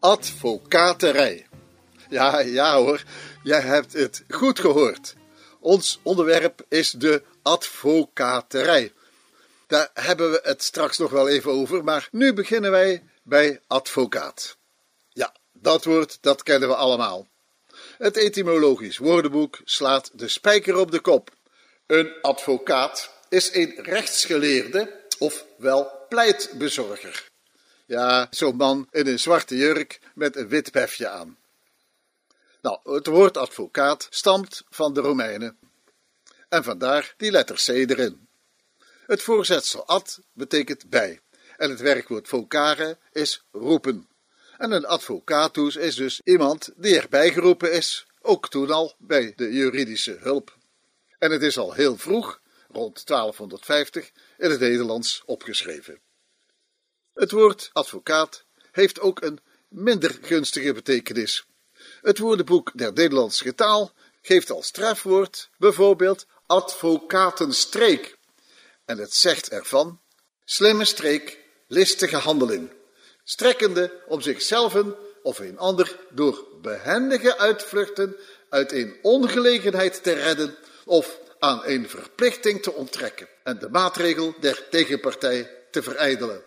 Advocaterij. Ja, ja hoor, jij hebt het goed gehoord. Ons onderwerp is de advocaterij. Daar hebben we het straks nog wel even over, maar nu beginnen wij bij advocaat. Ja, dat woord, dat kennen we allemaal. Het etymologisch woordenboek slaat de spijker op de kop. Een advocaat is een rechtsgeleerde, ofwel pleitbezorger. Ja, zo'n man in een zwarte jurk met een wit befje aan. Nou, het woord advocaat stamt van de Romeinen. En vandaar die letter C erin. Het voorzetsel ad betekent bij. En het werkwoord vocare is roepen. En een advocatus is dus iemand die erbij geroepen is, ook toen al bij de juridische hulp. En het is al heel vroeg, rond 1250, in het Nederlands opgeschreven. Het woord advocaat heeft ook een minder gunstige betekenis. Het woordenboek der Nederlandse taal geeft als trefwoord bijvoorbeeld advocatenstreek. En het zegt ervan slimme streek, listige handeling, strekkende om zichzelf of een ander door behendige uitvluchten uit een ongelegenheid te redden of aan een verplichting te onttrekken en de maatregel der tegenpartij te verijdelen.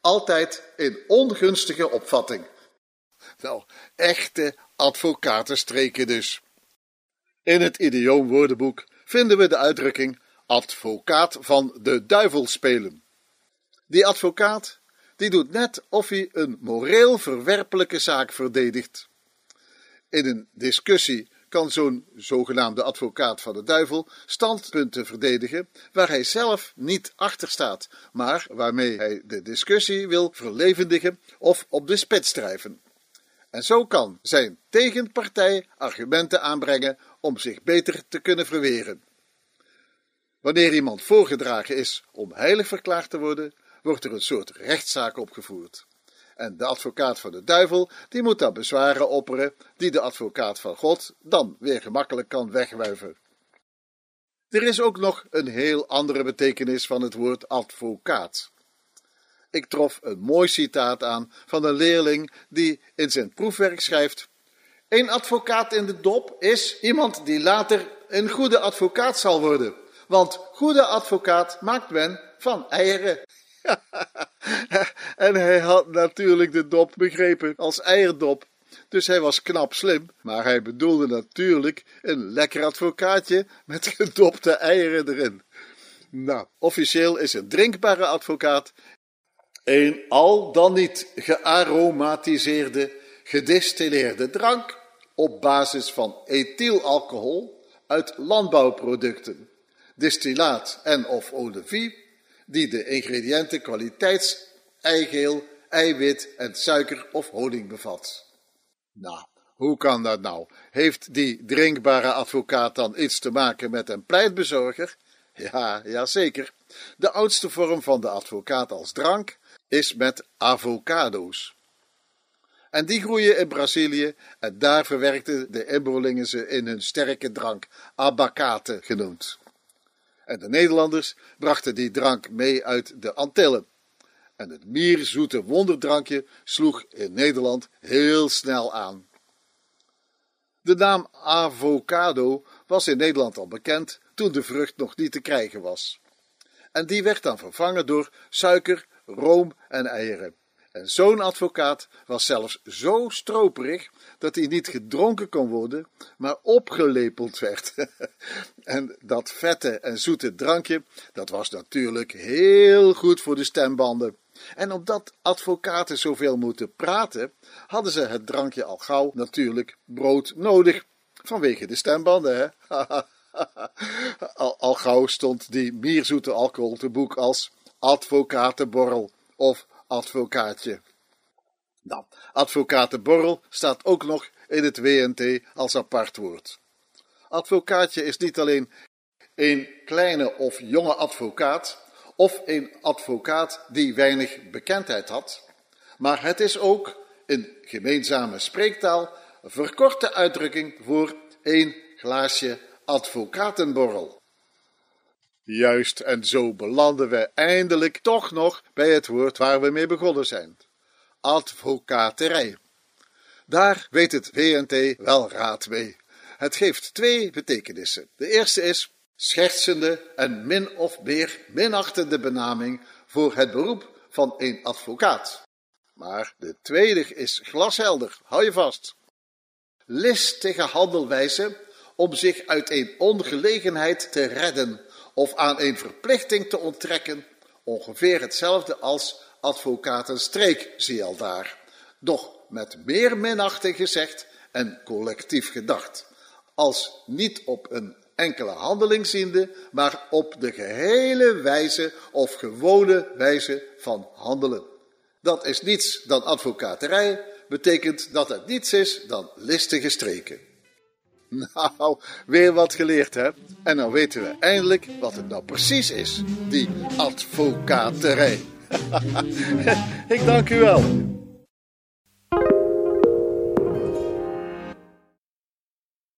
Altijd in ongunstige opvatting. Nou, echte advocatenstreken dus. In het idioomwoordenboek vinden we de uitdrukking advocaat van de duivel spelen. Die advocaat die doet net of hij een moreel verwerpelijke zaak verdedigt. In een discussie kan zo'n zogenaamde advocaat van de duivel standpunten verdedigen waar hij zelf niet achter staat, maar waarmee hij de discussie wil verlevendigen of op de spits drijven. En zo kan zijn tegenpartij argumenten aanbrengen om zich beter te kunnen verweren. Wanneer iemand voorgedragen is om heilig verklaard te worden, wordt er een soort rechtszaak opgevoerd. En de advocaat van de duivel, die moet dan bezwaren opperen, die de advocaat van God dan weer gemakkelijk kan wegwuiven. Er is ook nog een heel andere betekenis van het woord advocaat. Ik trof een mooi citaat aan van een leerling die in zijn proefwerk schrijft: Een advocaat in de dop is iemand die later een goede advocaat zal worden. Want goede advocaat maakt men van eieren. en hij had natuurlijk de dop begrepen als eierdop. Dus hij was knap slim, maar hij bedoelde natuurlijk een lekker advocaatje met gedopte eieren erin. Nou, officieel is een drinkbare advocaat een al dan niet gearomatiseerde, gedistilleerde drank op basis van ethylalcohol uit landbouwproducten, distillaat en of vie die de ingrediënten kwaliteits, eigeel, eiwit en suiker of honing bevat. Nou, hoe kan dat nou? Heeft die drinkbare advocaat dan iets te maken met een pleitbezorger? Ja, ja zeker. De oudste vorm van de advocaat als drank is met avocado's. En die groeien in Brazilië en daar verwerkten de inboorlingen ze in hun sterke drank, abacate genoemd. En de Nederlanders brachten die drank mee uit de Antillen. En het mierzoete wonderdrankje sloeg in Nederland heel snel aan. De naam avocado was in Nederland al bekend toen de vrucht nog niet te krijgen was. En die werd dan vervangen door suiker, room en eieren. En zo'n advocaat was zelfs zo stroperig dat hij niet gedronken kon worden, maar opgelepeld werd. en dat vette en zoete drankje, dat was natuurlijk heel goed voor de stembanden. En omdat advocaten zoveel moeten praten, hadden ze het drankje al gauw natuurlijk brood nodig. Vanwege de stembanden, hè? al, al gauw stond die mierzoete alcohol te boek als advocatenborrel of advocaatje. Nou, advocatenborrel staat ook nog in het WNT als apart woord. Advocaatje is niet alleen een kleine of jonge advocaat of een advocaat die weinig bekendheid had, maar het is ook een gemeenzame spreektaal verkorte uitdrukking voor een glaasje advocatenborrel. Juist, en zo belanden we eindelijk toch nog bij het woord waar we mee begonnen zijn: advocaterij. Daar weet het WNT wel raad mee. Het geeft twee betekenissen. De eerste is schertsende en min of meer minachtende benaming voor het beroep van een advocaat. Maar de tweede is glashelder, hou je vast. Listige handelwijze om zich uit een ongelegenheid te redden of aan een verplichting te onttrekken, ongeveer hetzelfde als advocatenstreek, zie al daar. Doch met meer minachting gezegd en collectief gedacht. Als niet op een enkele handeling ziende, maar op de gehele wijze of gewone wijze van handelen. Dat is niets dan advocaterij, betekent dat het niets is dan listige streken. Nou, weer wat geleerd hè? En dan weten we eindelijk wat het nou precies is, die advocaterij. Ik dank u wel.